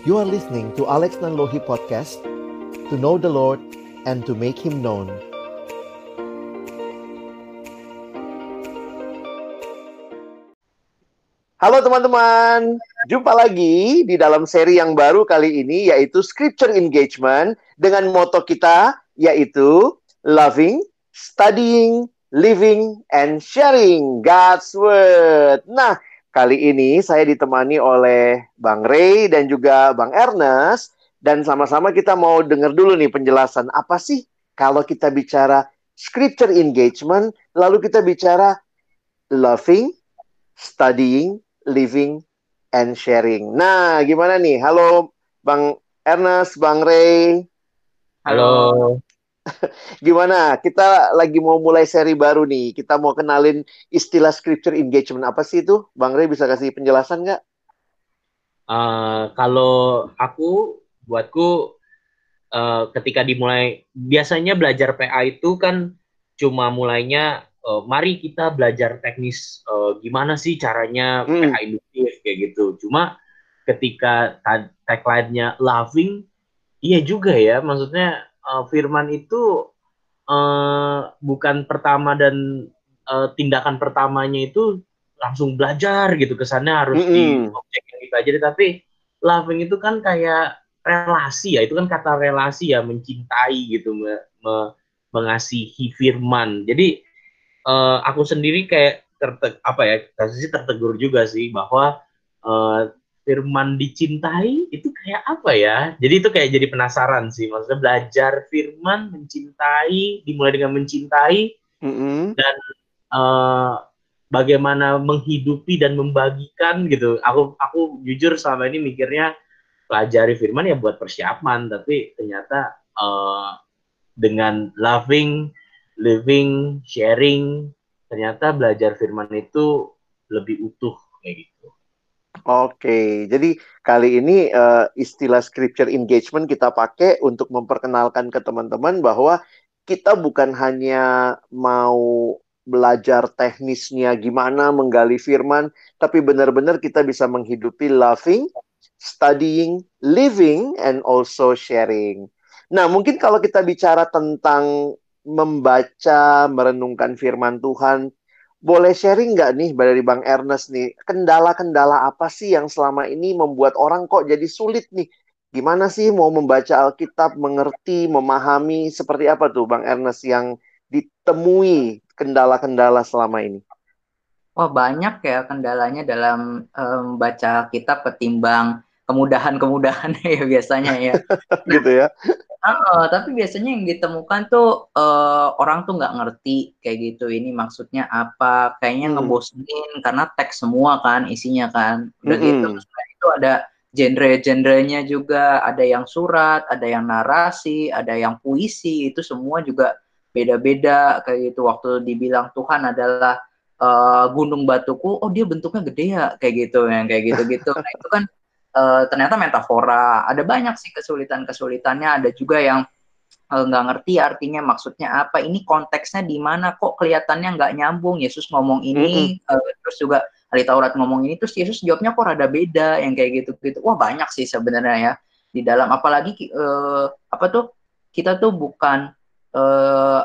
You are listening to Alex Nanlohi Podcast To know the Lord and to make Him known Halo teman-teman, jumpa lagi di dalam seri yang baru kali ini yaitu Scripture Engagement dengan moto kita yaitu Loving, Studying, Living, and Sharing God's Word. Nah, kali ini saya ditemani oleh Bang Ray dan juga Bang Ernest dan sama-sama kita mau dengar dulu nih penjelasan apa sih kalau kita bicara Scripture Engagement lalu kita bicara Loving, Studying, living and sharing. Nah, gimana nih? Halo Bang Ernest, Bang Ray. Halo. Gimana? Kita lagi mau mulai seri baru nih. Kita mau kenalin istilah scripture engagement apa sih itu? Bang Ray bisa kasih penjelasan nggak? Uh, kalau aku, buatku, uh, ketika dimulai, biasanya belajar PA itu kan cuma mulainya uh, mari kita belajar teknis uh, gimana sih caranya hmm. PH induktif kayak gitu. Cuma ketika tagline-nya loving, iya juga ya, maksudnya uh, firman itu uh, bukan pertama dan uh, tindakan pertamanya itu langsung belajar gitu. Kesannya harus mm -hmm. di objek yang dipelajari. Tapi loving itu kan kayak relasi ya. Itu kan kata relasi ya mencintai gitu me, me, mengasihi firman. Jadi uh, aku sendiri kayak terte apa ya sih tertegur juga sih bahwa uh, firman dicintai itu kayak apa ya jadi itu kayak jadi penasaran sih maksudnya belajar firman mencintai dimulai dengan mencintai mm -hmm. dan uh, bagaimana menghidupi dan membagikan gitu aku aku jujur selama ini mikirnya pelajari firman ya buat persiapan tapi ternyata uh, dengan loving living, sharing, ternyata belajar firman itu lebih utuh kayak gitu. Oke, jadi kali ini uh, istilah scripture engagement kita pakai untuk memperkenalkan ke teman-teman bahwa kita bukan hanya mau belajar teknisnya gimana menggali firman, tapi benar-benar kita bisa menghidupi loving, studying, living, and also sharing. Nah, mungkin kalau kita bicara tentang membaca, merenungkan firman Tuhan. Boleh sharing nggak nih dari Bang Ernest nih, kendala-kendala apa sih yang selama ini membuat orang kok jadi sulit nih? Gimana sih mau membaca Alkitab, mengerti, memahami, seperti apa tuh Bang Ernest yang ditemui kendala-kendala selama ini? Wah banyak ya kendalanya dalam membaca um, kitab ketimbang kemudahan-kemudahan ya biasanya ya. gitu ya. Uh, tapi biasanya yang ditemukan tuh uh, orang tuh nggak ngerti kayak gitu. Ini maksudnya apa? Kayaknya hmm. ngebosenin karena teks semua kan isinya kan. Udah hmm. gitu. itu ada genre-genrenya juga. Ada yang surat, ada yang narasi, ada yang puisi. Itu semua juga beda-beda kayak gitu. Waktu dibilang Tuhan adalah uh, gunung batuku, oh dia bentuknya gede ya kayak gitu yang kayak gitu-gitu. Nah itu kan uh, ternyata metafora. Ada banyak sih kesulitan-kesulitannya. Ada juga yang eh, nggak uh, ngerti artinya maksudnya apa. Ini konteksnya di mana kok kelihatannya nggak nyambung. Yesus ngomong ini, mm -hmm. uh, terus juga ahli Taurat ngomong ini, terus Yesus jawabnya kok rada beda yang kayak gitu-gitu. Wah banyak sih sebenarnya ya di dalam. Apalagi uh, apa tuh kita tuh bukan uh,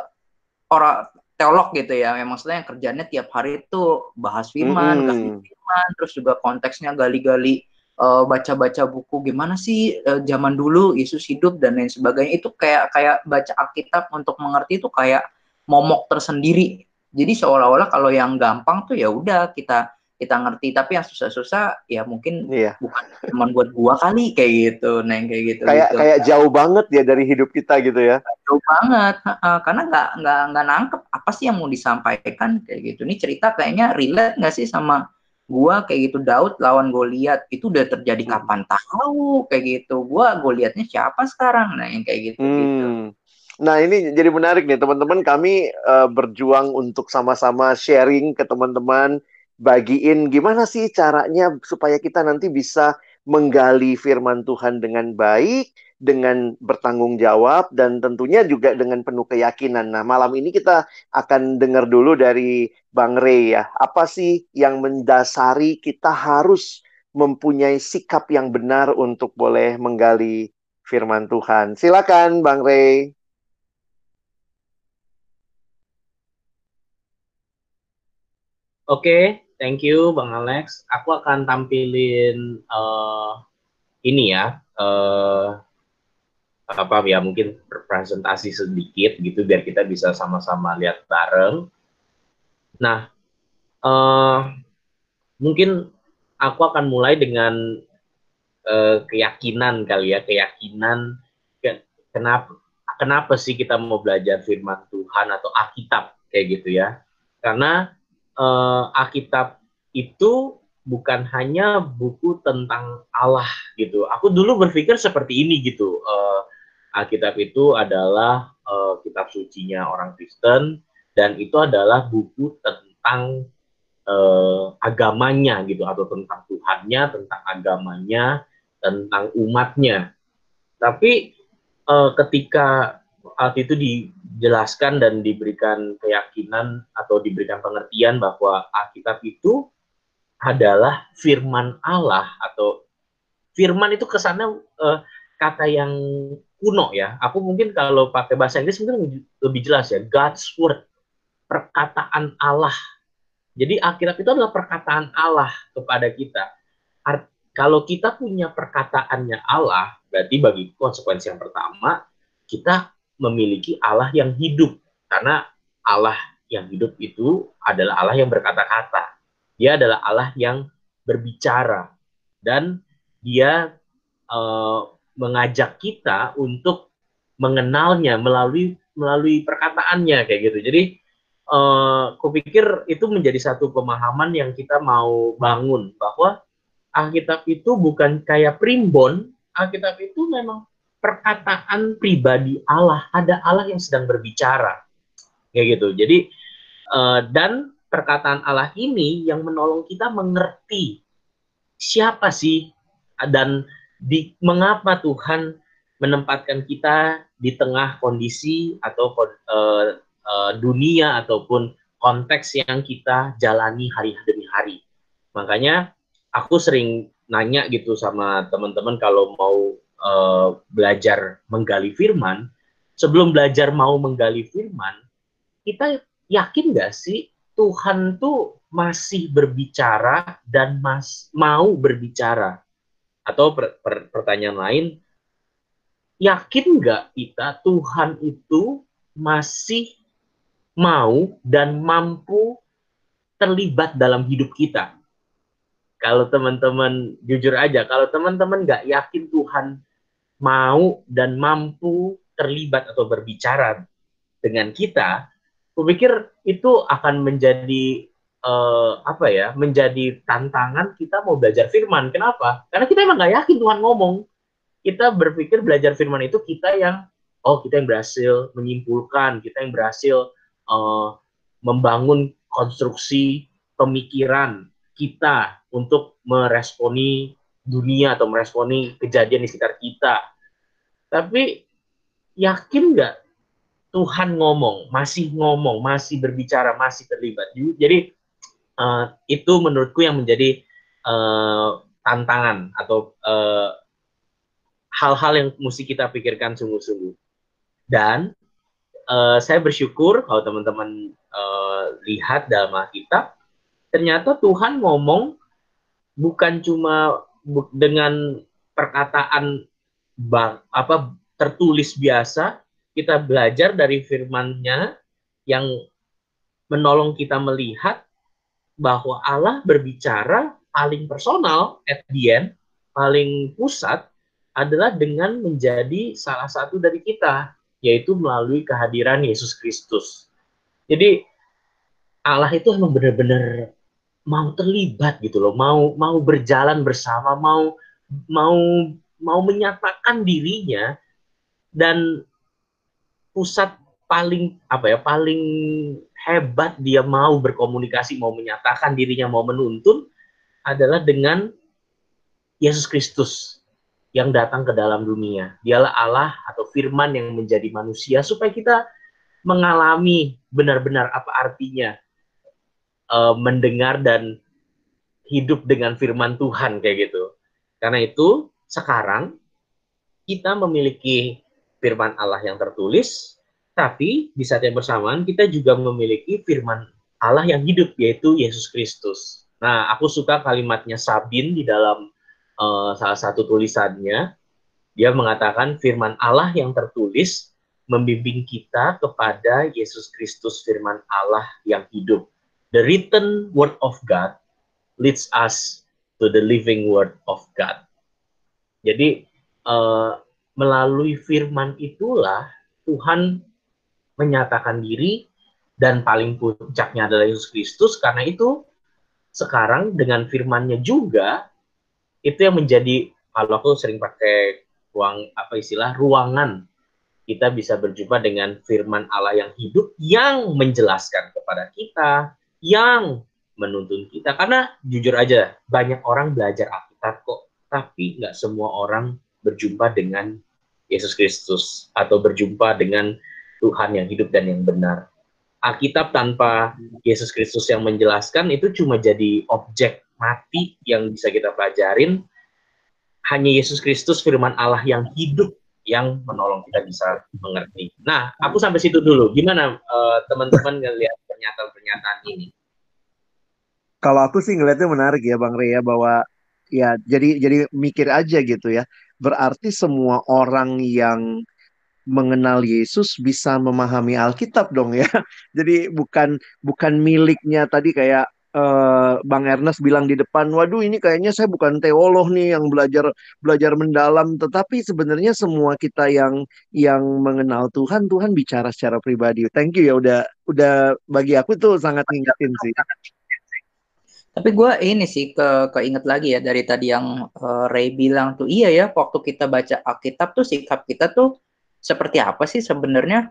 orang teolog gitu ya, yang maksudnya yang kerjanya tiap hari itu bahas firman, mm -hmm. firman, terus juga konteksnya gali-gali baca eh, baca-baca buku gimana sih uh, zaman dulu Yesus hidup dan lain sebagainya itu kayak kayak baca Alkitab untuk mengerti itu kayak momok tersendiri. Jadi seolah-olah kalau yang gampang tuh ya udah kita kita ngerti tapi yang susah-susah ya mungkin iya. bukan cuma buat gua kali kayak gitu neng kayak gitu kayak gitu. kayak jauh banget ya dari hidup kita gitu ya jauh banget uh, karena nggak nggak nggak nangkep apa sih yang mau disampaikan kayak gitu ini cerita kayaknya relate nggak sih sama gua kayak gitu Daud lawan Goliat itu udah terjadi hmm. kapan tahu kayak gitu gua Goliatnya siapa sekarang nah yang kayak gitu, hmm. gitu. Nah ini jadi menarik nih teman-teman kami uh, berjuang untuk sama-sama sharing ke teman-teman bagiin gimana sih caranya supaya kita nanti bisa menggali firman Tuhan dengan baik dengan bertanggung jawab dan tentunya juga dengan penuh keyakinan. Nah, malam ini kita akan dengar dulu dari Bang Ray ya. Apa sih yang mendasari kita harus mempunyai sikap yang benar untuk boleh menggali firman Tuhan. Silakan Bang Ray. Oke, okay, thank you Bang Alex. Aku akan tampilin uh, ini ya, uh, apa ya mungkin presentasi sedikit gitu biar kita bisa sama-sama lihat bareng. Nah, uh, mungkin aku akan mulai dengan uh, keyakinan kali ya, keyakinan ke, kenapa kenapa sih kita mau belajar firman Tuhan atau Alkitab kayak gitu ya? Karena uh, Alkitab itu bukan hanya buku tentang Allah gitu. Aku dulu berpikir seperti ini gitu. Uh, Alkitab itu adalah uh, kitab sucinya orang Kristen dan itu adalah buku tentang uh, agamanya gitu atau tentang Tuhannya, tentang agamanya, tentang umatnya. Tapi uh, ketika hal itu dijelaskan dan diberikan keyakinan atau diberikan pengertian bahwa Alkitab itu adalah firman Allah atau firman itu kesannya uh, kata yang kuno ya. Aku mungkin kalau pakai bahasa Inggris mungkin lebih jelas ya. God's word, perkataan Allah. Jadi Alkitab itu adalah perkataan Allah kepada kita. Art, kalau kita punya perkataannya Allah, berarti bagi konsekuensi yang pertama, kita memiliki Allah yang hidup karena Allah yang hidup itu adalah Allah yang berkata-kata. Dia adalah Allah yang berbicara dan dia uh, mengajak kita untuk mengenalnya melalui melalui perkataannya kayak gitu. Jadi uh, kupikir itu menjadi satu pemahaman yang kita mau bangun bahwa Alkitab itu bukan kayak primbon, Alkitab itu memang perkataan pribadi Allah, ada Allah yang sedang berbicara. Kayak gitu. Jadi uh, dan perkataan Allah ini yang menolong kita mengerti siapa sih dan di mengapa Tuhan menempatkan kita di tengah kondisi atau uh, uh, dunia ataupun konteks yang kita jalani hari demi hari. Makanya aku sering nanya gitu sama teman-teman kalau mau uh, belajar menggali firman, sebelum belajar mau menggali firman, kita yakin nggak sih Tuhan tuh masih berbicara dan mas mau berbicara? Atau per, per, pertanyaan lain, yakin nggak kita Tuhan itu masih mau dan mampu terlibat dalam hidup kita? Kalau teman-teman jujur aja, kalau teman-teman nggak yakin Tuhan mau dan mampu terlibat atau berbicara dengan kita, kupikir itu akan menjadi uh, apa ya, menjadi tantangan kita mau belajar firman. Kenapa? Karena kita emang nggak yakin Tuhan ngomong. Kita berpikir belajar firman itu kita yang, oh kita yang berhasil menyimpulkan, kita yang berhasil uh, membangun konstruksi pemikiran kita untuk meresponi dunia atau meresponi kejadian di sekitar kita. Tapi yakin nggak Tuhan ngomong, masih ngomong, masih berbicara, masih terlibat. Jadi uh, itu menurutku yang menjadi uh, tantangan atau eh, hal-hal yang mesti kita pikirkan sungguh-sungguh. Dan uh, saya bersyukur kalau teman-teman uh, lihat dalam Alkitab, ternyata Tuhan ngomong bukan cuma dengan perkataan bang, apa tertulis biasa kita belajar dari firman-Nya yang menolong kita melihat bahwa Allah berbicara paling personal at the end, paling pusat adalah dengan menjadi salah satu dari kita, yaitu melalui kehadiran Yesus Kristus. Jadi Allah itu emang benar-benar mau terlibat gitu loh, mau mau berjalan bersama, mau mau mau menyatakan dirinya dan pusat paling apa ya paling hebat dia mau berkomunikasi, mau menyatakan dirinya, mau menuntun adalah dengan Yesus Kristus yang datang ke dalam dunia. Dialah Allah atau firman yang menjadi manusia supaya kita mengalami benar-benar apa artinya uh, mendengar dan hidup dengan firman Tuhan kayak gitu. Karena itu sekarang kita memiliki firman Allah yang tertulis, tapi di saat yang bersamaan kita juga memiliki firman Allah yang hidup yaitu Yesus Kristus. Nah, aku suka kalimatnya Sabin di dalam uh, salah satu tulisannya. Dia mengatakan firman Allah yang tertulis membimbing kita kepada Yesus Kristus firman Allah yang hidup. The written word of God leads us to the living word of God. Jadi uh, melalui firman itulah Tuhan menyatakan diri dan paling puncaknya adalah Yesus Kristus. Karena itu sekarang dengan firmannya juga itu yang menjadi kalau aku sering pakai ruang apa istilah ruangan kita bisa berjumpa dengan firman Allah yang hidup yang menjelaskan kepada kita yang menuntun kita. Karena jujur aja banyak orang belajar Alkitab kok tapi nggak semua orang berjumpa dengan Yesus Kristus atau berjumpa dengan Tuhan yang hidup dan yang benar. Alkitab tanpa Yesus Kristus yang menjelaskan itu cuma jadi objek mati yang bisa kita pelajarin. Hanya Yesus Kristus firman Allah yang hidup yang menolong kita bisa mengerti. Nah, aku sampai situ dulu. Gimana uh, teman-teman ngelihat pernyataan-pernyataan ini? kalau aku sih ngelihatnya menarik ya Bang Rea bahwa ya jadi jadi mikir aja gitu ya. Berarti semua orang yang mengenal Yesus bisa memahami Alkitab dong ya. Jadi bukan bukan miliknya tadi kayak uh, Bang Ernest bilang di depan, waduh ini kayaknya saya bukan teolog nih yang belajar belajar mendalam, tetapi sebenarnya semua kita yang yang mengenal Tuhan, Tuhan bicara secara pribadi. Thank you ya udah udah bagi aku tuh sangat ngingetin sih. Tapi gue ini sih ke keinget lagi ya dari tadi yang uh, Ray bilang tuh iya ya waktu kita baca Alkitab tuh sikap kita tuh seperti apa sih sebenarnya?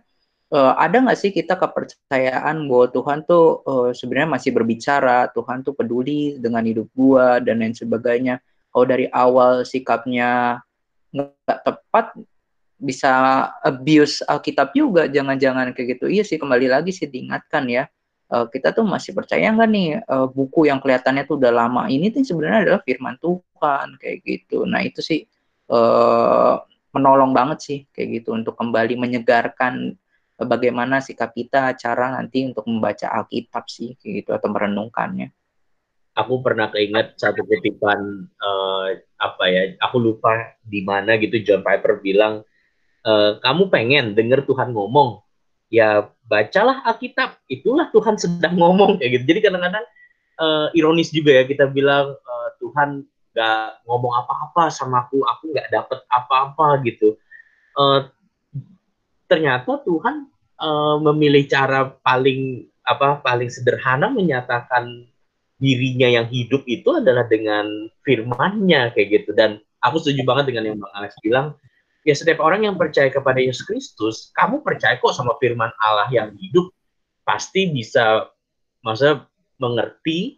Uh, ada nggak sih kita kepercayaan bahwa Tuhan tuh uh, sebenarnya masih berbicara Tuhan tuh peduli dengan hidup gue dan lain sebagainya. Kalau dari awal sikapnya nggak tepat bisa abuse Alkitab juga jangan-jangan kayak gitu. Iya sih kembali lagi sih diingatkan ya. Uh, kita tuh masih percaya nggak nih buku yang kelihatannya tuh udah lama? Ini tuh sebenarnya adalah firman Tuhan kayak gitu. Nah itu sih menolong banget sih kayak gitu untuk kembali menyegarkan bagaimana sikap kita cara nanti untuk membaca Alkitab sih kayak gitu atau merenungkannya. Aku pernah keinget satu kutipan uh, apa ya, aku lupa di mana gitu John Piper bilang, uh, kamu pengen denger Tuhan ngomong, ya bacalah Alkitab itulah Tuhan sedang ngomong. Kayak gitu. Jadi kadang-kadang uh, ironis juga ya kita bilang uh, Tuhan gak ngomong apa-apa sama aku aku nggak dapet apa-apa gitu. Uh, ternyata Tuhan uh, memilih cara paling apa paling sederhana menyatakan dirinya yang hidup itu adalah dengan firmannya kayak gitu. Dan aku setuju banget dengan yang Bang Alex bilang. Ya setiap orang yang percaya kepada Yesus Kristus, kamu percaya kok sama firman Allah yang hidup, pasti bisa masa mengerti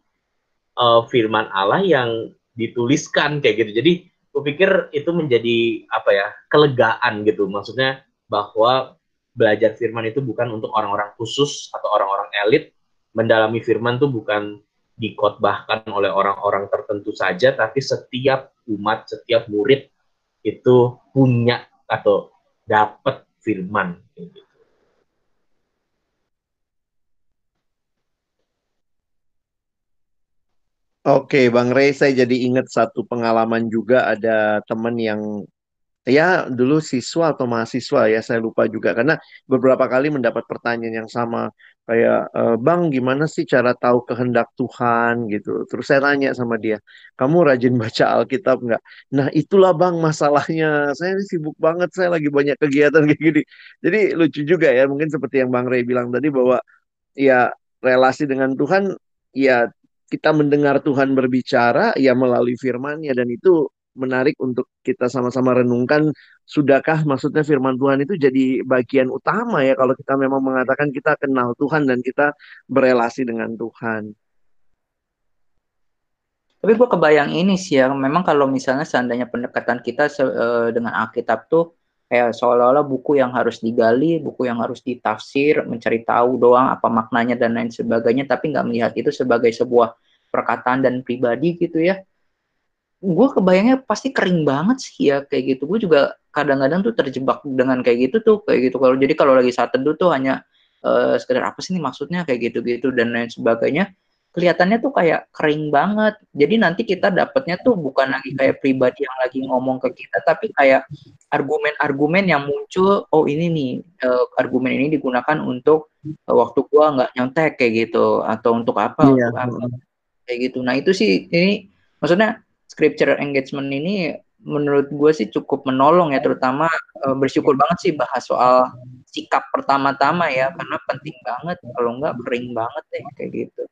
uh, firman Allah yang dituliskan kayak gitu. Jadi kupikir itu menjadi apa ya kelegaan gitu. Maksudnya bahwa belajar firman itu bukan untuk orang-orang khusus atau orang-orang elit. Mendalami firman itu bukan dikotbahkan oleh orang-orang tertentu saja, tapi setiap umat, setiap murid itu punya atau dapat firman gitu. Oke, Bang Rey, saya jadi ingat satu pengalaman juga. Ada teman yang ya dulu siswa atau mahasiswa ya saya lupa juga. Karena beberapa kali mendapat pertanyaan yang sama kayak e, bang gimana sih cara tahu kehendak Tuhan? Gitu. Terus saya tanya sama dia kamu rajin baca Alkitab nggak? Nah itulah bang masalahnya. Saya ini sibuk banget saya lagi banyak kegiatan kayak gini. Jadi lucu juga ya mungkin seperti yang bang Ray bilang tadi bahwa ya relasi dengan Tuhan ya kita mendengar Tuhan berbicara ya melalui firman-Nya dan itu menarik untuk kita sama-sama renungkan sudahkah maksudnya firman Tuhan itu jadi bagian utama ya kalau kita memang mengatakan kita kenal Tuhan dan kita berelasi dengan Tuhan. Tapi gue kebayang ini sih ya, memang kalau misalnya seandainya pendekatan kita uh, dengan Alkitab tuh kayak seolah-olah buku yang harus digali, buku yang harus ditafsir, mencari tahu doang apa maknanya dan lain sebagainya, tapi nggak melihat itu sebagai sebuah perkataan dan pribadi gitu ya. Gue kebayangnya pasti kering banget sih ya kayak gitu. Gue juga kadang-kadang tuh terjebak dengan kayak gitu tuh kayak gitu. Kalau jadi kalau lagi saat teduh tuh hanya uh, sekedar apa sih ini maksudnya kayak gitu-gitu dan lain sebagainya kelihatannya tuh kayak kering banget. Jadi nanti kita dapatnya tuh bukan lagi kayak pribadi yang lagi ngomong ke kita, tapi kayak argumen-argumen yang muncul. Oh ini nih uh, argumen ini digunakan untuk uh, waktu gua nggak nyontek kayak gitu, atau untuk apa? Iya. Untuk apa kayak gitu. Nah itu sih ini maksudnya scripture engagement ini menurut gue sih cukup menolong ya terutama uh, bersyukur banget sih bahas soal sikap pertama-tama ya karena penting banget kalau enggak kering banget deh kayak gitu.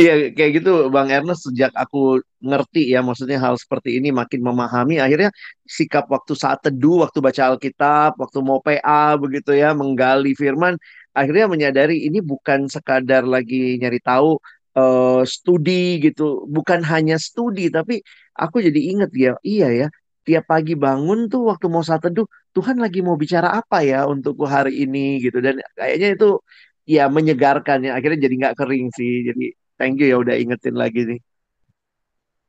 Iya kayak gitu Bang Ernest sejak aku ngerti ya maksudnya hal seperti ini makin memahami akhirnya sikap waktu saat teduh waktu baca Alkitab waktu mau PA begitu ya menggali firman akhirnya menyadari ini bukan sekadar lagi nyari tahu uh, studi gitu bukan hanya studi tapi aku jadi inget ya iya ya tiap pagi bangun tuh waktu mau saat teduh Tuhan lagi mau bicara apa ya untukku hari ini gitu. Dan kayaknya itu ya menyegarkan ya. Akhirnya jadi nggak kering sih. Jadi thank you ya udah ingetin lagi nih.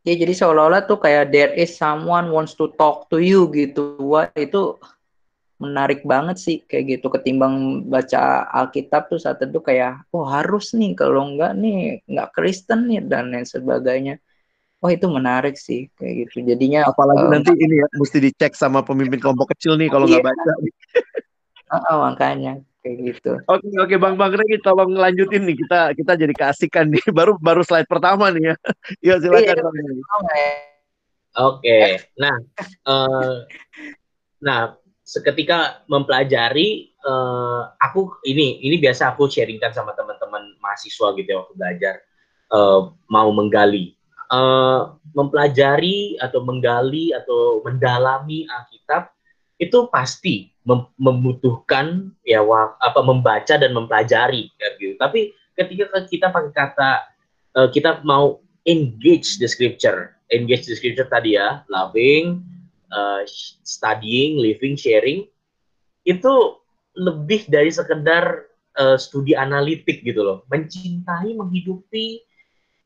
Ya jadi seolah-olah tuh kayak there is someone wants to talk to you gitu. Wah itu menarik banget sih kayak gitu. Ketimbang baca Alkitab tuh saat itu kayak oh harus nih. Kalau enggak nih nggak Kristen nih dan lain sebagainya. Oh itu menarik sih kayak gitu. Jadinya apalagi um, nanti ini ya mesti dicek sama pemimpin kelompok kecil nih kalau nggak iya. baca. Oh, makanya kayak gitu. Oke oke Bang Bang Regi tolong lanjutin nih kita kita jadi keasikan nih baru baru slide pertama nih ya. Ya silakan iya, Bang. Oke. Nah, uh, nah seketika mempelajari uh, aku ini ini biasa aku sharingkan sama teman-teman mahasiswa gitu ya waktu belajar uh, mau menggali uh, mempelajari atau menggali atau mendalami Alkitab itu pasti mem membutuhkan ya apa membaca dan mempelajari ya, gitu. Tapi ketika kita pakai kata uh, kita mau engage the scripture, engage the scripture tadi ya, loving, uh, studying, living, sharing itu lebih dari sekedar uh, studi analitik gitu loh. Mencintai, menghidupi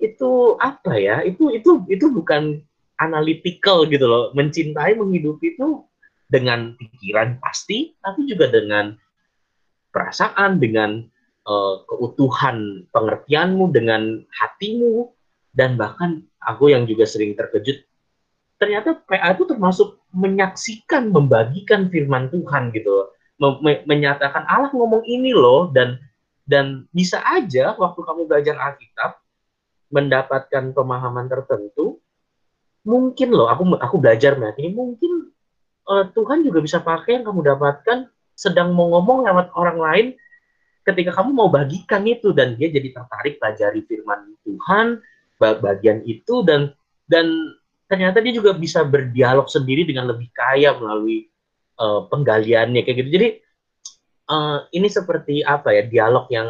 itu apa ya? Itu itu itu bukan analytical gitu loh. Mencintai, menghidupi itu dengan pikiran pasti, tapi juga dengan perasaan, dengan uh, keutuhan pengertianmu, dengan hatimu, dan bahkan aku yang juga sering terkejut, ternyata PA itu termasuk menyaksikan, membagikan firman Tuhan gitu, Me menyatakan Allah ngomong ini loh, dan dan bisa aja waktu kamu belajar Alkitab mendapatkan pemahaman tertentu, mungkin loh aku aku belajar ini mungkin uh, Tuhan juga bisa pakai yang kamu dapatkan sedang mau ngomong lewat orang lain ketika kamu mau bagikan itu. Dan dia jadi tertarik pelajari firman Tuhan bagian itu. Dan dan ternyata dia juga bisa berdialog sendiri dengan lebih kaya melalui uh, penggaliannya kayak gitu. Jadi uh, ini seperti apa ya dialog yang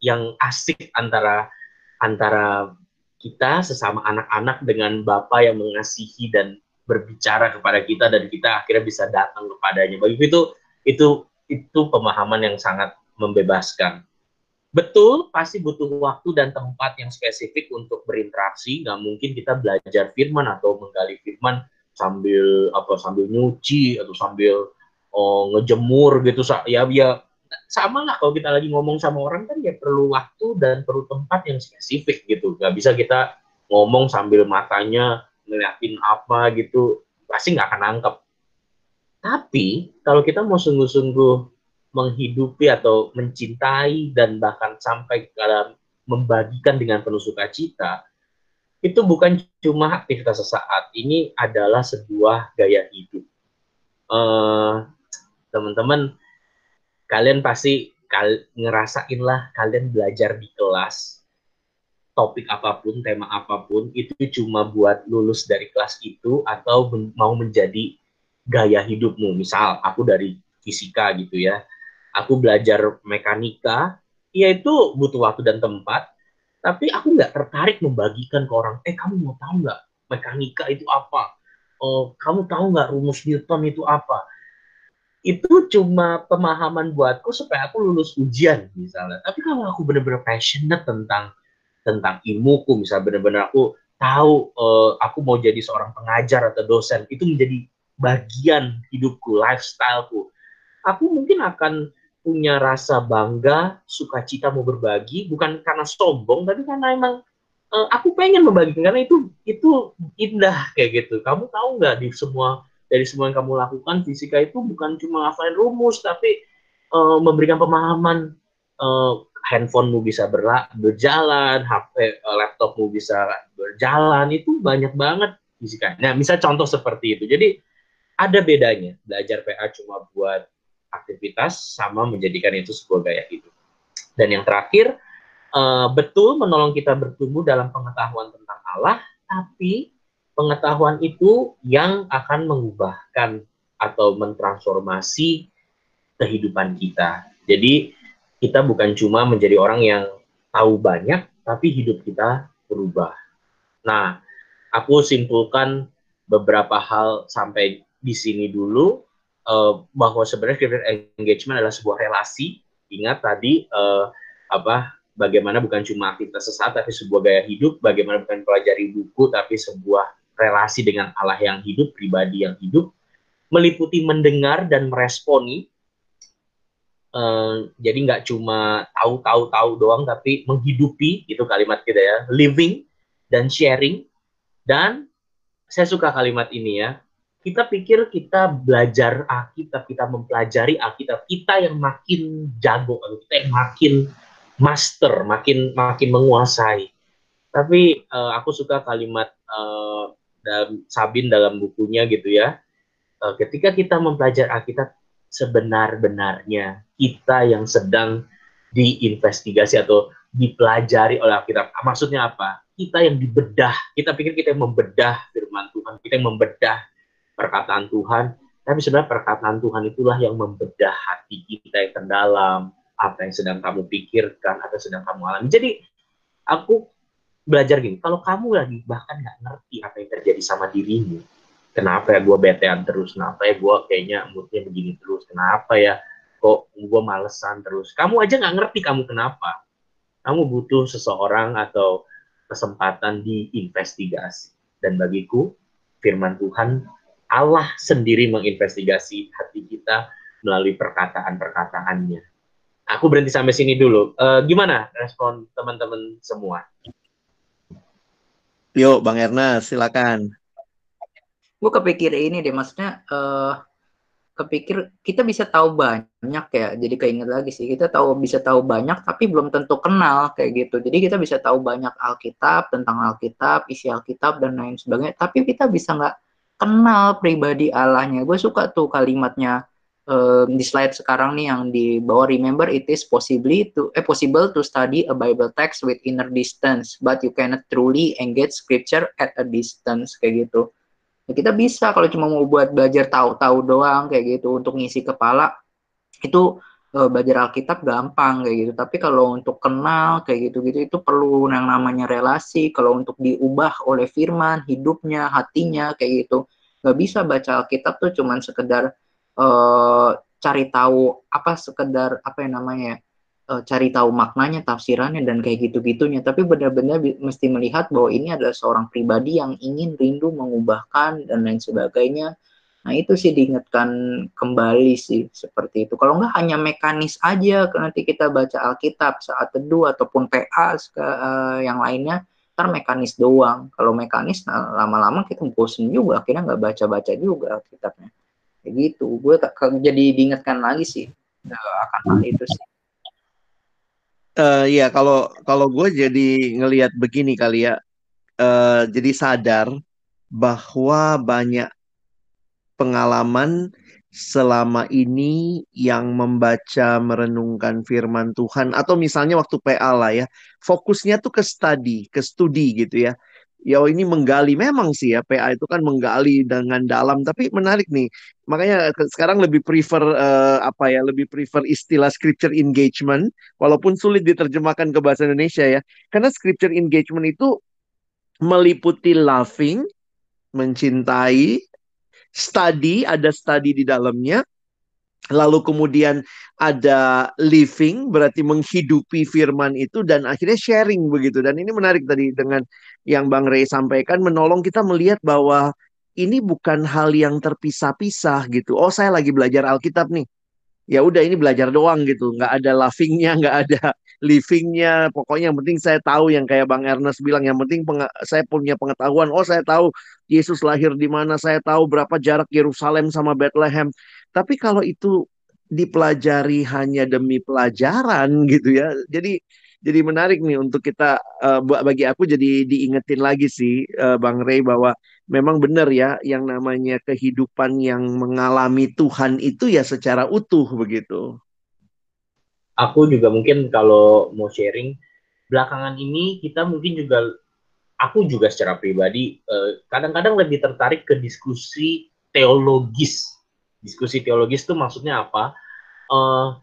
yang asik antara antara kita sesama anak-anak dengan bapak yang mengasihi dan berbicara kepada kita dan kita akhirnya bisa datang kepadanya. Bagi itu itu itu pemahaman yang sangat membebaskan. Betul, pasti butuh waktu dan tempat yang spesifik untuk berinteraksi. Nggak mungkin kita belajar firman atau menggali firman sambil apa sambil nyuci atau sambil oh, ngejemur gitu. Ya ya sama lah kalau kita lagi ngomong sama orang kan ya perlu waktu dan perlu tempat yang spesifik gitu. Nggak bisa kita ngomong sambil matanya ngeliatin apa gitu pasti nggak akan nangkep. Tapi kalau kita mau sungguh-sungguh menghidupi atau mencintai dan bahkan sampai ke dalam membagikan dengan penuh sukacita itu bukan cuma aktivitas sesaat. Ini adalah sebuah gaya hidup. Uh, teman-teman kalian pasti kal ngerasain lah kalian belajar di kelas topik apa pun, tema apa pun, itu cuma buat lulus dari kelas itu atau men mau menjadi gaya hidupmu. Misal, aku dari fisika gitu ya, aku belajar mekanika, ya itu butuh waktu dan tempat, tapi aku nggak tertarik membagikan ke orang, eh kamu mau tahu nggak mekanika itu apa? Oh, kamu tahu nggak rumus Newton itu apa? Itu cuma pemahaman buatku supaya aku lulus ujian misalnya. Tapi kalau aku benar-benar passionate tentang tentang ilmuku, misalnya benar-benar aku tahu uh, aku mau jadi seorang pengajar atau dosen, itu menjadi bagian hidupku, lifestyleku. Aku mungkin akan punya rasa bangga, sukacita mau berbagi, bukan karena sombong, tapi karena emang uh, aku pengen membagikan karena itu itu indah kayak gitu. Kamu tahu nggak di semua dari semua yang kamu lakukan fisika itu bukan cuma hafalin rumus, tapi uh, memberikan pemahaman uh, handphonemu bisa berla berjalan, HP uh, laptopmu bisa berjalan, itu banyak banget fisika. Nah, misal contoh seperti itu. Jadi ada bedanya belajar PA cuma buat aktivitas sama menjadikan itu sebuah gaya hidup. Dan yang terakhir, uh, betul menolong kita bertumbuh dalam pengetahuan tentang Allah, tapi pengetahuan itu yang akan mengubahkan atau mentransformasi kehidupan kita. Jadi kita bukan cuma menjadi orang yang tahu banyak, tapi hidup kita berubah. Nah, aku simpulkan beberapa hal sampai di sini dulu uh, bahwa sebenarnya creative engagement adalah sebuah relasi. Ingat tadi uh, apa bagaimana bukan cuma aktivitas sesaat tapi sebuah gaya hidup, bagaimana bukan pelajari buku tapi sebuah relasi dengan Allah yang hidup, pribadi yang hidup, meliputi mendengar dan meresponi. Uh, jadi nggak cuma tahu-tahu tahu doang, tapi menghidupi itu kalimat kita ya, living dan sharing. Dan saya suka kalimat ini ya, kita pikir kita belajar Alkitab, kita mempelajari Alkitab, kita yang makin jago, kita yang makin master, makin makin menguasai. Tapi uh, aku suka kalimat uh, dalam Sabin dalam bukunya gitu ya. Uh, ketika kita mempelajari Alkitab sebenar-benarnya kita yang sedang diinvestigasi atau dipelajari oleh Alkitab. Maksudnya apa? Kita yang dibedah. Kita pikir kita yang membedah firman Tuhan, kita yang membedah perkataan Tuhan, tapi sebenarnya perkataan Tuhan itulah yang membedah hati kita yang terdalam, apa yang sedang kamu pikirkan atau sedang kamu alami. Jadi aku belajar gini, kalau kamu lagi bahkan nggak ngerti apa yang terjadi sama dirimu, kenapa ya gue betean terus, kenapa ya gue kayaknya moodnya begini terus, kenapa ya kok gue malesan terus, kamu aja nggak ngerti kamu kenapa, kamu butuh seseorang atau kesempatan diinvestigasi. Dan bagiku, firman Tuhan Allah sendiri menginvestigasi hati kita melalui perkataan-perkataannya. Aku berhenti sampai sini dulu. Uh, gimana respon teman-teman semua? Yuk, Bang Erna, silakan. Gue kepikir ini deh, maksudnya uh, kepikir kita bisa tahu banyak ya. Jadi keinget lagi sih, kita tahu bisa tahu banyak, tapi belum tentu kenal kayak gitu. Jadi kita bisa tahu banyak Alkitab tentang Alkitab, isi Alkitab dan lain sebagainya, tapi kita bisa nggak kenal pribadi Allahnya. Gue suka tuh kalimatnya um, di slide sekarang nih yang di bawah remember it is possibly to eh possible to study a Bible text with inner distance but you cannot truly engage scripture at a distance kayak gitu. Ya, kita bisa kalau cuma mau buat belajar tahu-tahu doang kayak gitu untuk ngisi kepala itu uh, belajar Alkitab gampang kayak gitu. Tapi kalau untuk kenal kayak gitu-gitu itu perlu yang namanya relasi. Kalau untuk diubah oleh firman, hidupnya, hatinya kayak gitu. Gak bisa baca Alkitab tuh cuman sekedar uh, cari tahu apa sekedar apa yang namanya uh, cari tahu maknanya, tafsirannya dan kayak gitu-gitunya. Tapi benar-benar mesti melihat bahwa ini adalah seorang pribadi yang ingin rindu mengubahkan dan lain sebagainya Nah itu sih diingatkan kembali sih seperti itu. Kalau nggak hanya mekanis aja nanti kita baca Alkitab saat teduh ataupun PA uh, yang lainnya, ntar mekanis doang. Kalau mekanis nah, lama-lama kita bosen juga, akhirnya nggak baca-baca juga Alkitabnya. Kayak gitu. Gue jadi diingatkan lagi sih uh, akan hal itu sih. Uh, ya kalau kalau gue jadi ngelihat begini kali ya, uh, jadi sadar bahwa banyak pengalaman selama ini yang membaca merenungkan firman Tuhan atau misalnya waktu PA lah ya fokusnya tuh ke study ke studi gitu ya ya ini menggali. Memang sih ya PA itu kan menggali dengan dalam. Tapi menarik nih makanya sekarang lebih prefer uh, apa ya lebih prefer istilah scripture engagement walaupun sulit diterjemahkan ke bahasa Indonesia ya. Karena scripture engagement itu meliputi loving mencintai study, ada study di dalamnya, lalu kemudian ada living berarti menghidupi firman itu dan akhirnya sharing begitu dan ini menarik tadi dengan yang Bang Ray sampaikan menolong kita melihat bahwa ini bukan hal yang terpisah-pisah gitu. Oh, saya lagi belajar Alkitab nih. Ya udah ini belajar doang gitu, nggak ada laughingnya, nggak ada livingnya. Pokoknya yang penting saya tahu yang kayak Bang Ernest bilang, yang penting saya punya pengetahuan. Oh, saya tahu Yesus lahir di mana, saya tahu berapa jarak Yerusalem sama Bethlehem. Tapi kalau itu dipelajari hanya demi pelajaran gitu ya, jadi jadi menarik nih untuk kita uh, bagi aku jadi diingetin lagi sih uh, Bang Ray bahwa memang benar ya yang namanya kehidupan yang mengalami Tuhan itu ya secara utuh begitu. Aku juga mungkin kalau mau sharing belakangan ini kita mungkin juga aku juga secara pribadi eh, kadang-kadang uh, lebih tertarik ke diskusi teologis. Diskusi teologis itu maksudnya apa? Uh,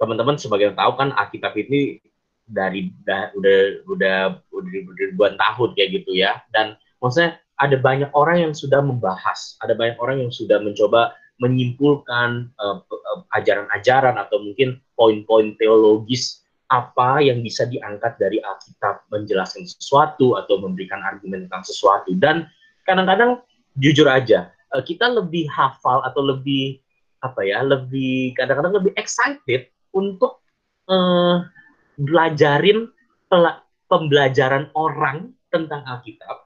teman-teman sebagai yang tahu kan Alkitab ini dari da, udah udah udah ribuan tahun kayak gitu ya dan maksudnya ada banyak orang yang sudah membahas ada banyak orang yang sudah mencoba menyimpulkan uh, ajaran-ajaran atau mungkin poin-poin teologis apa yang bisa diangkat dari Alkitab menjelaskan sesuatu atau memberikan argumen tentang sesuatu dan kadang-kadang jujur aja uh, kita lebih hafal atau lebih apa ya lebih kadang-kadang lebih excited untuk uh, belajarin pembelajaran orang tentang Alkitab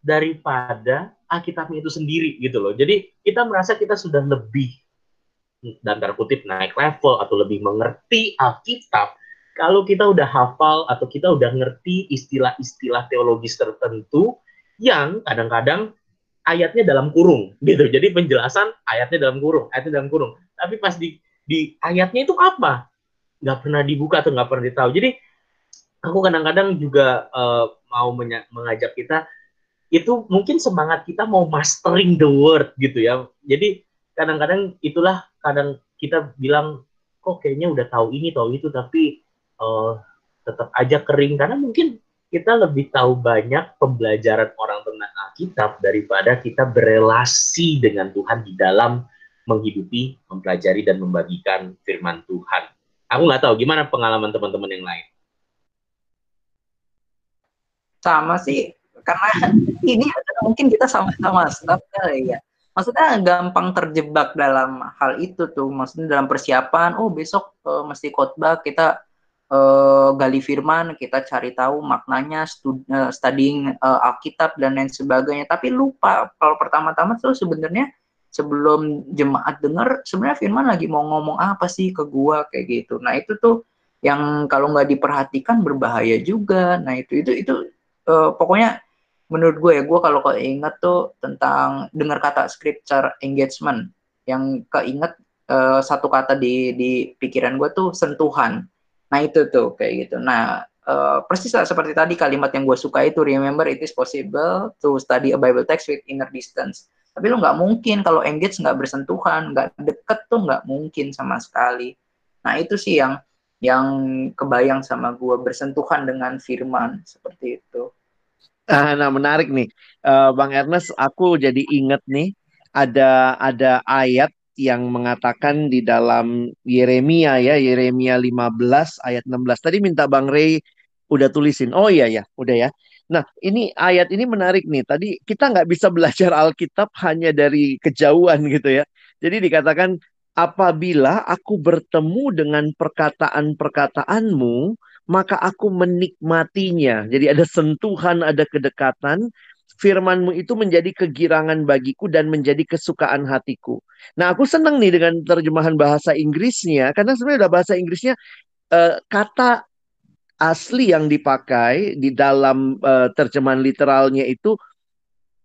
daripada Alkitabnya itu sendiri gitu loh. Jadi kita merasa kita sudah lebih dan terkutip naik level atau lebih mengerti Alkitab kalau kita udah hafal atau kita udah ngerti istilah-istilah teologis tertentu yang kadang-kadang ayatnya dalam kurung gitu. Jadi penjelasan ayatnya dalam kurung, ayatnya dalam kurung. Tapi pas di di ayatnya itu apa? Nggak pernah dibuka atau nggak pernah ditahu. Jadi aku kadang-kadang juga uh, mau mengajak kita itu mungkin semangat kita mau mastering the word gitu ya. Jadi kadang-kadang itulah kadang kita bilang kok kayaknya udah tahu ini tahu itu tapi uh, tetap aja kering karena mungkin kita lebih tahu banyak pembelajaran orang tentang Alkitab daripada kita berelasi dengan Tuhan di dalam menghidupi, mempelajari dan membagikan firman Tuhan. Aku nggak tahu gimana pengalaman teman-teman yang lain. Sama sih, karena ini mungkin kita sama-sama kali ya. Maksudnya gampang terjebak dalam hal itu tuh. Maksudnya dalam persiapan, oh besok uh, mesti khotbah kita uh, gali firman, kita cari tahu maknanya, studi, uh, studying uh, Alkitab dan lain sebagainya. Tapi lupa kalau pertama-tama tuh sebenarnya sebelum jemaat dengar sebenarnya firman lagi mau ngomong apa sih ke gua kayak gitu. Nah, itu tuh yang kalau nggak diperhatikan berbahaya juga. Nah, itu itu itu uh, pokoknya menurut gue ya gue kalau kau ingat tuh tentang dengar kata scripture engagement yang keinget uh, satu kata di di pikiran gue tuh sentuhan Nah itu tuh kayak gitu. Nah uh, persis seperti tadi kalimat yang gue suka itu remember it is possible to study a Bible text with inner distance. Tapi lo nggak mungkin kalau engage nggak bersentuhan, nggak deket tuh nggak mungkin sama sekali. Nah itu sih yang yang kebayang sama gue bersentuhan dengan firman seperti itu. Ah, nah menarik nih, uh, Bang Ernest, aku jadi inget nih ada ada ayat yang mengatakan di dalam Yeremia ya, Yeremia 15 ayat 16. Tadi minta Bang Ray udah tulisin. Oh iya ya, udah ya. Nah, ini ayat ini menarik nih. Tadi kita nggak bisa belajar Alkitab hanya dari kejauhan gitu ya. Jadi dikatakan apabila aku bertemu dengan perkataan-perkataanmu, maka aku menikmatinya. Jadi ada sentuhan, ada kedekatan, firmanmu itu menjadi kegirangan bagiku dan menjadi kesukaan hatiku. Nah, aku senang nih dengan terjemahan bahasa Inggrisnya karena sebenarnya bahasa Inggrisnya uh, kata asli yang dipakai di dalam uh, terjemahan literalnya itu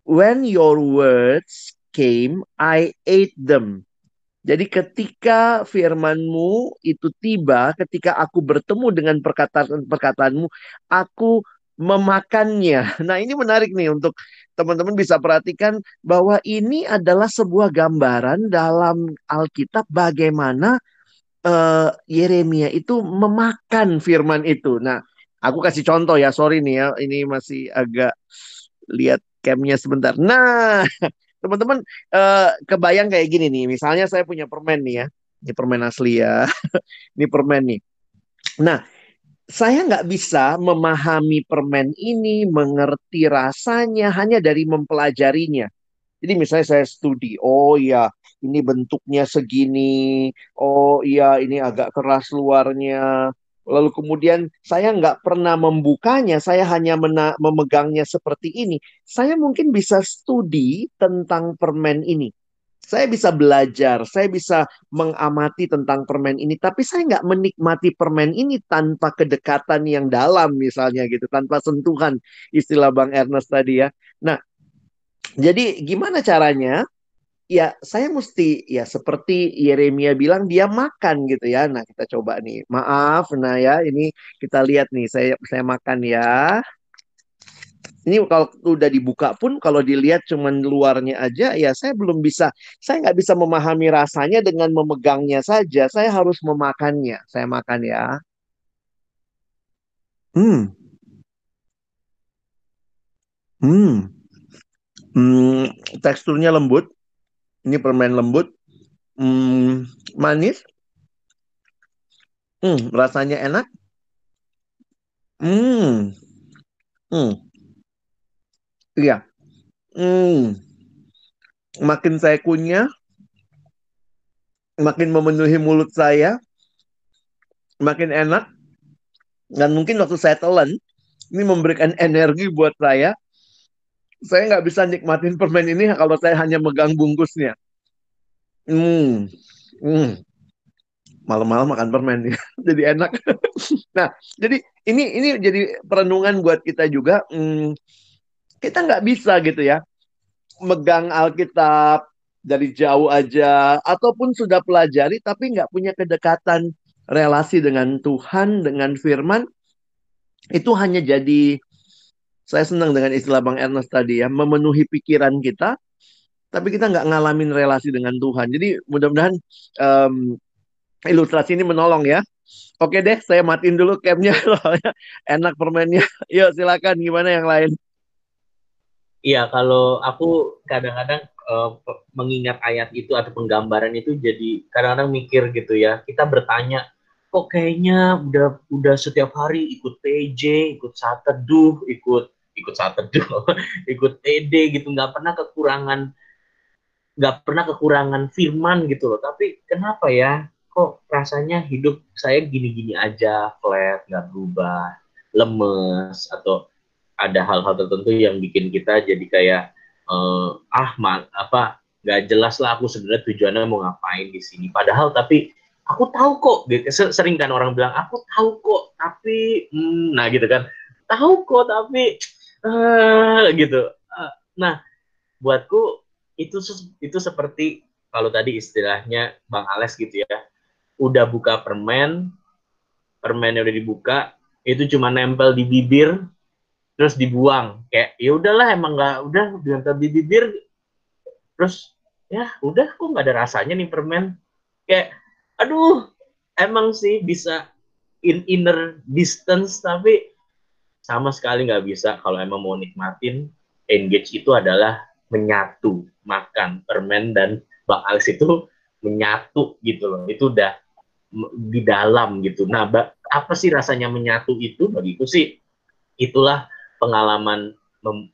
when your words came I ate them. Jadi ketika firmanmu itu tiba, ketika aku bertemu dengan perkataan-perkataanmu, aku memakannya. Nah, ini menarik nih untuk teman-teman bisa perhatikan bahwa ini adalah sebuah gambaran dalam Alkitab bagaimana uh, Yeremia itu memakan firman itu. Nah, aku kasih contoh ya, sorry nih ya, ini masih agak lihat camnya sebentar. Nah, teman-teman uh, kebayang kayak gini nih. Misalnya saya punya permen nih ya. Ini permen asli ya. ini permen nih. Nah, saya nggak bisa memahami permen ini, mengerti rasanya hanya dari mempelajarinya. Jadi misalnya saya studi, oh iya ini bentuknya segini, oh iya ini agak keras luarnya, lalu kemudian saya nggak pernah membukanya, saya hanya memegangnya seperti ini. Saya mungkin bisa studi tentang permen ini. Saya bisa belajar, saya bisa mengamati tentang permen ini, tapi saya nggak menikmati permen ini tanpa kedekatan yang dalam misalnya gitu, tanpa sentuhan istilah Bang Ernest tadi ya. Nah, jadi gimana caranya? Ya, saya mesti ya seperti Yeremia bilang dia makan gitu ya. Nah, kita coba nih. Maaf, nah ya ini kita lihat nih saya saya makan ya. Ini kalau udah dibuka pun kalau dilihat cuman luarnya aja ya saya belum bisa saya nggak bisa memahami rasanya dengan memegangnya saja. Saya harus memakannya. Saya makan ya. Hmm. Hmm. Hmm, teksturnya lembut. Ini permen lembut. Hmm, manis. Hmm, rasanya enak. Hmm. Hmm. Iya. Hmm. Makin saya kunyah, makin memenuhi mulut saya, makin enak. Dan mungkin waktu saya telan, ini memberikan energi buat saya saya nggak bisa nikmatin permen ini kalau saya hanya megang bungkusnya. Hmm, hmm. Malam-malam makan permen ya, jadi enak. nah, jadi ini ini jadi perenungan buat kita juga. Hmm, kita nggak bisa gitu ya, megang Alkitab dari jauh aja, ataupun sudah pelajari tapi nggak punya kedekatan relasi dengan Tuhan, dengan Firman, itu hanya jadi saya senang dengan istilah Bang Ernest tadi ya, memenuhi pikiran kita, tapi kita nggak ngalamin relasi dengan Tuhan. Jadi mudah-mudahan um, ilustrasi ini menolong ya. Oke deh, saya matiin dulu camnya enak permennya. Yuk silakan gimana yang lain. Iya, kalau aku kadang-kadang uh, mengingat ayat itu atau penggambaran itu jadi kadang-kadang mikir gitu ya. Kita bertanya, kok kayaknya udah udah setiap hari ikut PJ, ikut saat teduh, ikut ikut saat ikut TD gitu, nggak pernah kekurangan nggak pernah kekurangan firman gitu loh. Tapi kenapa ya kok rasanya hidup saya gini-gini aja, flat, nggak berubah, lemes atau ada hal-hal tertentu yang bikin kita jadi kayak uh, ah man, apa nggak jelas lah aku sebenarnya tujuannya mau ngapain di sini. Padahal tapi aku tahu kok gitu. sering kan orang bilang aku tahu kok tapi hmm, nah gitu kan tahu kok tapi uh, gitu. Uh, nah, buatku itu itu seperti kalau tadi istilahnya Bang Ales gitu ya, udah buka permen, permennya udah dibuka, itu cuma nempel di bibir, terus dibuang. Kayak ya udahlah emang nggak udah nempel di bibir, terus ya udah kok nggak ada rasanya nih permen. Kayak aduh emang sih bisa in inner distance tapi sama sekali nggak bisa kalau emang mau nikmatin. Engage itu adalah menyatu makan permen dan bang Alex itu menyatu gitu loh. Itu udah di dalam gitu. Nah apa sih rasanya menyatu itu? Bagiku sih itulah pengalaman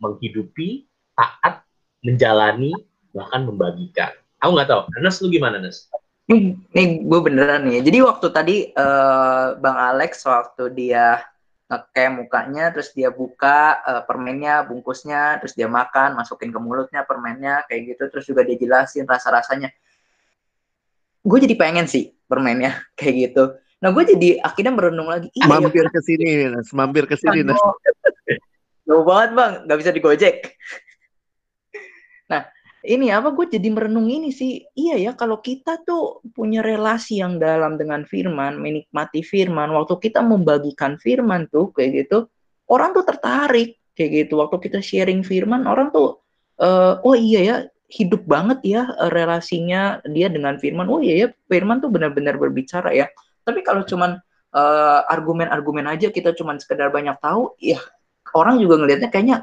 menghidupi taat menjalani bahkan membagikan. Aku nggak tahu. Nes lu gimana Nes? Nih, nih gue beneran nih. Jadi waktu tadi uh, Bang Alex waktu dia ngecam mukanya terus dia buka uh, permennya bungkusnya terus dia makan masukin ke mulutnya permennya kayak gitu terus juga dia jelasin rasa rasanya gue jadi pengen sih permennya kayak gitu. Nah gue jadi akhirnya merenung lagi iya, mampir ya, ke sini mampir ke sini jauh banget bang. Nggak bisa digojek. Nah ini apa gue jadi merenung ini sih. Iya ya kalau kita tuh punya relasi yang dalam dengan firman menikmati firman waktu kita membagikan firman tuh kayak gitu orang tuh tertarik kayak gitu. Waktu kita sharing firman orang tuh uh, oh iya ya hidup banget ya eh, relasinya dia dengan firman. Oh iya ya firman tuh benar-benar berbicara ya. Tapi kalau cuman eh, argumen-argumen aja kita cuman sekedar banyak tahu ya orang juga ngelihatnya kayaknya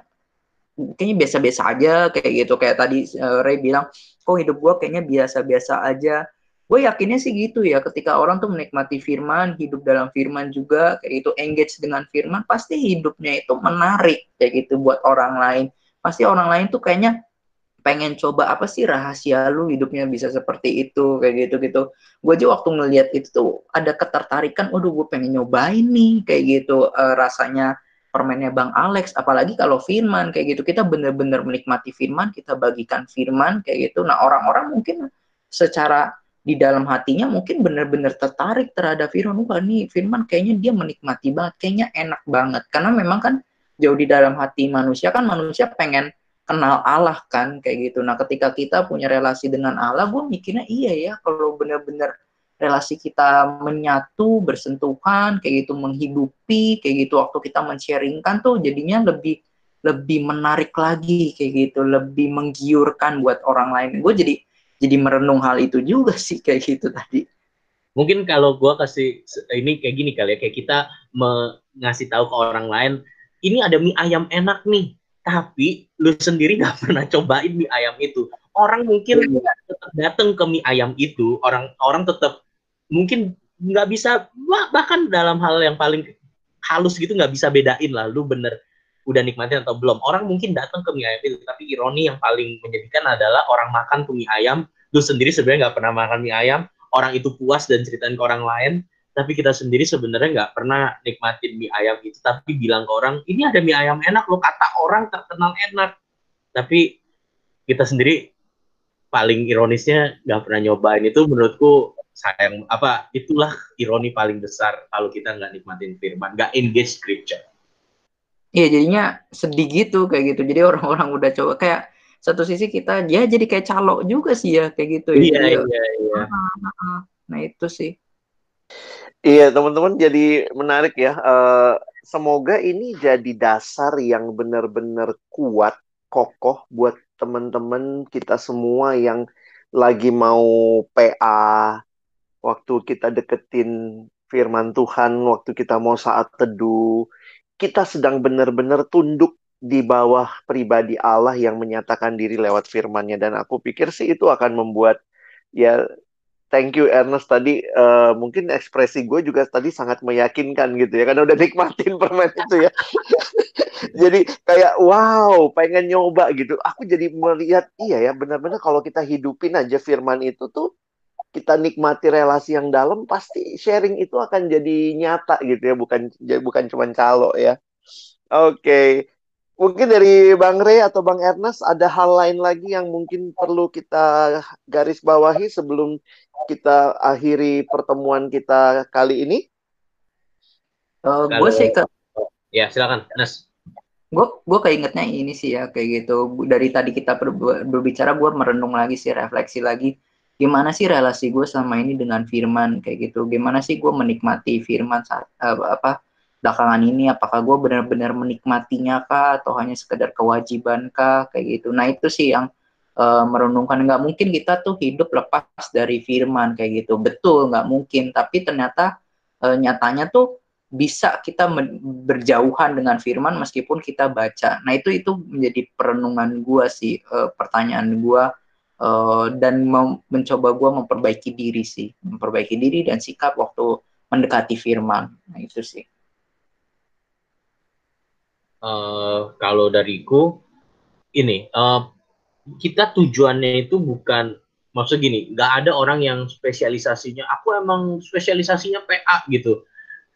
kayaknya biasa-biasa aja kayak gitu. Kayak tadi uh, Ray bilang kok hidup gue kayaknya biasa-biasa aja. Gue yakinnya sih gitu ya ketika orang tuh menikmati firman hidup dalam firman juga kayak gitu engage dengan firman pasti hidupnya itu menarik kayak gitu buat orang lain. Pasti orang lain tuh kayaknya pengen coba apa sih rahasia lu hidupnya bisa seperti itu kayak gitu gitu gue aja waktu ngelihat itu tuh ada ketertarikan waduh gue pengen nyobain nih kayak gitu uh, rasanya permennya Bang Alex apalagi kalau firman kayak gitu. Kita bener-bener menikmati firman kita bagikan firman kayak gitu. Nah orang-orang mungkin secara di dalam hatinya mungkin benar-benar tertarik terhadap firman. Wah nih firman kayaknya dia menikmati banget kayaknya enak banget. Karena memang kan jauh di dalam hati manusia kan manusia pengen kenal Allah kan kayak gitu. Nah ketika kita punya relasi dengan Allah, gue mikirnya iya ya kalau benar-benar relasi kita menyatu, bersentuhan, kayak gitu menghidupi, kayak gitu waktu kita men-sharingkan tuh jadinya lebih lebih menarik lagi kayak gitu, lebih menggiurkan buat orang lain. Gue jadi jadi merenung hal itu juga sih kayak gitu tadi. Mungkin kalau gue kasih ini kayak gini kali ya, kayak kita ngasih tahu ke orang lain, ini ada mie ayam enak nih, tapi lu sendiri nggak pernah cobain mie ayam itu orang mungkin iya. tetap datang ke mie ayam itu orang orang tetap mungkin nggak bisa bahkan dalam hal yang paling halus gitu nggak bisa bedain lah lu bener udah nikmatin atau belum. Orang mungkin datang ke mie ayam itu tapi ironi yang paling menyedihkan adalah orang makan tuh mie ayam lu sendiri sebenarnya nggak pernah makan mie ayam orang itu puas dan ceritain ke orang lain tapi kita sendiri sebenarnya nggak pernah nikmatin mie ayam itu tapi bilang ke orang ini ada mie ayam enak lo kata orang terkenal enak. Tapi kita sendiri paling ironisnya nggak pernah nyobain itu menurutku sayang apa itulah ironi paling besar kalau kita nggak nikmatin firman nggak engage scripture. Iya jadinya sedih gitu kayak gitu. Jadi orang-orang udah coba kayak satu sisi kita ya jadi kayak calok juga sih ya kayak gitu ya. iya iya iya. Nah itu sih. Iya, teman-teman jadi menarik ya. Uh, semoga ini jadi dasar yang benar-benar kuat, kokoh buat teman-teman kita semua yang lagi mau PA, waktu kita deketin firman Tuhan, waktu kita mau saat teduh, kita sedang benar-benar tunduk di bawah pribadi Allah yang menyatakan diri lewat firman-Nya. Dan aku pikir sih itu akan membuat ya thank you Ernest. Tadi uh, mungkin ekspresi gue juga tadi sangat meyakinkan gitu ya karena udah nikmatin permen itu ya. Jadi kayak wow pengen nyoba gitu. Aku jadi melihat iya ya benar-benar kalau kita hidupin aja firman itu tuh kita nikmati relasi yang dalam pasti sharing itu akan jadi nyata gitu ya bukan bukan cuma calo ya oke okay. Mungkin dari Bang Rey atau Bang Ernest ada hal lain lagi yang mungkin perlu kita garis bawahi sebelum kita akhiri pertemuan kita kali ini? Uh, gue sih ke ya silakan Nes. Gue gue keingetnya ini sih ya kayak gitu dari tadi kita ber, berbicara gue merenung lagi sih refleksi lagi gimana sih relasi gue selama ini dengan Firman? Kayak gitu. Gimana sih gue menikmati Firman saat uh, apa belakangan ini? Apakah gue benar-benar menikmatinya kah? Atau hanya sekedar kewajiban kah? Kayak gitu. Nah itu sih yang uh, merenungkan. Nggak mungkin kita tuh hidup lepas dari firman kayak gitu. Betul nggak mungkin. Tapi ternyata uh, nyatanya tuh bisa kita berjauhan dengan firman meskipun kita baca. Nah itu itu menjadi perenungan gue sih uh, pertanyaan gue uh, dan mencoba gue memperbaiki diri sih. Memperbaiki diri dan sikap waktu mendekati firman. Nah itu sih. Uh, kalau dariku ini uh, kita tujuannya itu bukan maksud gini nggak ada orang yang spesialisasinya aku emang spesialisasinya PA gitu.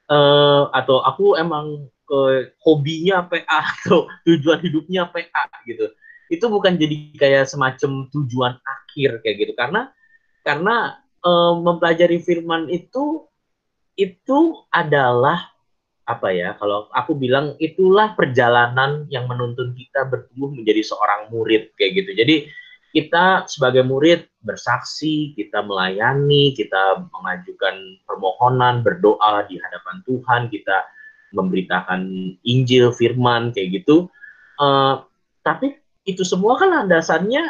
Uh, atau aku emang ke hobinya PA atau tujuan hidupnya PA gitu itu bukan jadi kayak semacam tujuan akhir kayak gitu. Karena karena uh, mempelajari firman itu itu adalah apa ya kalau aku bilang itulah perjalanan yang menuntun kita bertumbuh menjadi seorang murid kayak gitu. Jadi kita sebagai murid bersaksi kita melayani kita mengajukan permohonan berdoa di hadapan Tuhan kita memberitakan Injil Firman kayak gitu. Uh, tapi itu semua kan dasarnya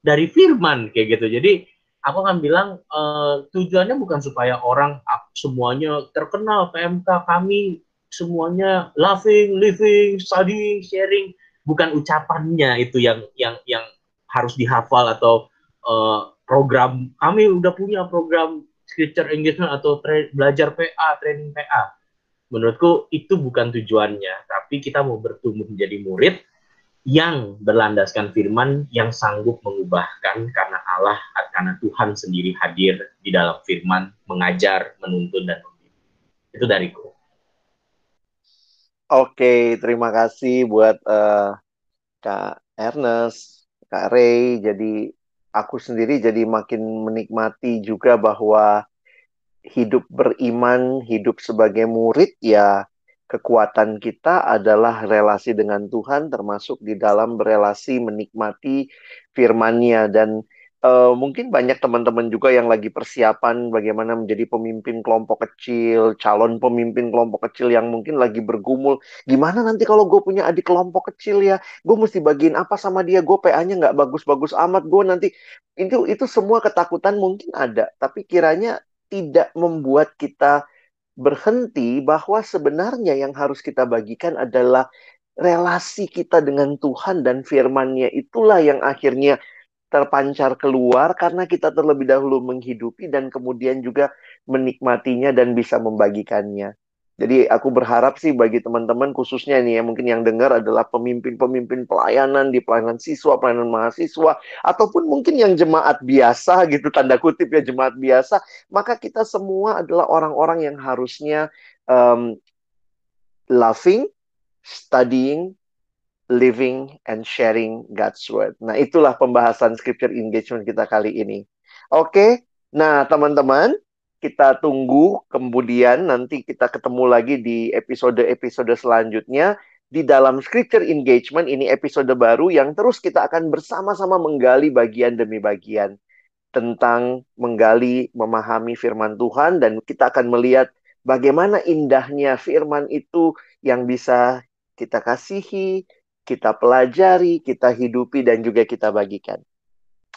dari Firman kayak gitu jadi aku akan bilang uh, tujuannya bukan supaya orang semuanya terkenal PMK kami semuanya laughing, living, studying, sharing. bukan ucapannya itu yang yang yang harus dihafal atau uh, program kami udah punya program scripture engagement atau belajar PA, training PA. Menurutku itu bukan tujuannya, tapi kita mau bertumbuh menjadi murid yang berlandaskan firman yang sanggup mengubahkan karena Allah karena Tuhan sendiri hadir di dalam firman mengajar, menuntun dan membimbing. Itu dariku. Oke, terima kasih buat uh, Kak Ernest, Kak Ray. Jadi aku sendiri jadi makin menikmati juga bahwa hidup beriman, hidup sebagai murid ya kekuatan kita adalah relasi dengan Tuhan termasuk di dalam berelasi menikmati firman-Nya dan uh, mungkin banyak teman-teman juga yang lagi persiapan bagaimana menjadi pemimpin kelompok kecil, calon pemimpin kelompok kecil yang mungkin lagi bergumul. Gimana nanti kalau gue punya adik kelompok kecil ya, gue mesti bagiin apa sama dia? Gue PA-nya nggak bagus-bagus amat. Gue nanti itu itu semua ketakutan mungkin ada, tapi kiranya tidak membuat kita berhenti bahwa sebenarnya yang harus kita bagikan adalah relasi kita dengan Tuhan dan firman-Nya itulah yang akhirnya terpancar keluar karena kita terlebih dahulu menghidupi dan kemudian juga menikmatinya dan bisa membagikannya. Jadi aku berharap sih bagi teman-teman khususnya nih ya mungkin yang dengar adalah pemimpin-pemimpin pelayanan di pelayanan siswa, pelayanan mahasiswa ataupun mungkin yang jemaat biasa gitu tanda kutip ya jemaat biasa, maka kita semua adalah orang-orang yang harusnya um, loving, studying, living and sharing God's word. Nah, itulah pembahasan scripture engagement kita kali ini. Oke. Nah, teman-teman, kita tunggu kemudian nanti kita ketemu lagi di episode-episode selanjutnya di dalam scripture engagement ini episode baru yang terus kita akan bersama-sama menggali bagian demi bagian tentang menggali memahami firman Tuhan dan kita akan melihat bagaimana indahnya firman itu yang bisa kita kasihi, kita pelajari, kita hidupi, dan juga kita bagikan.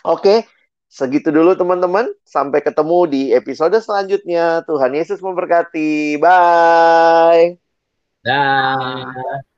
Oke, segitu dulu teman-teman. Sampai ketemu di episode selanjutnya. Tuhan Yesus memberkati. Bye. Dah.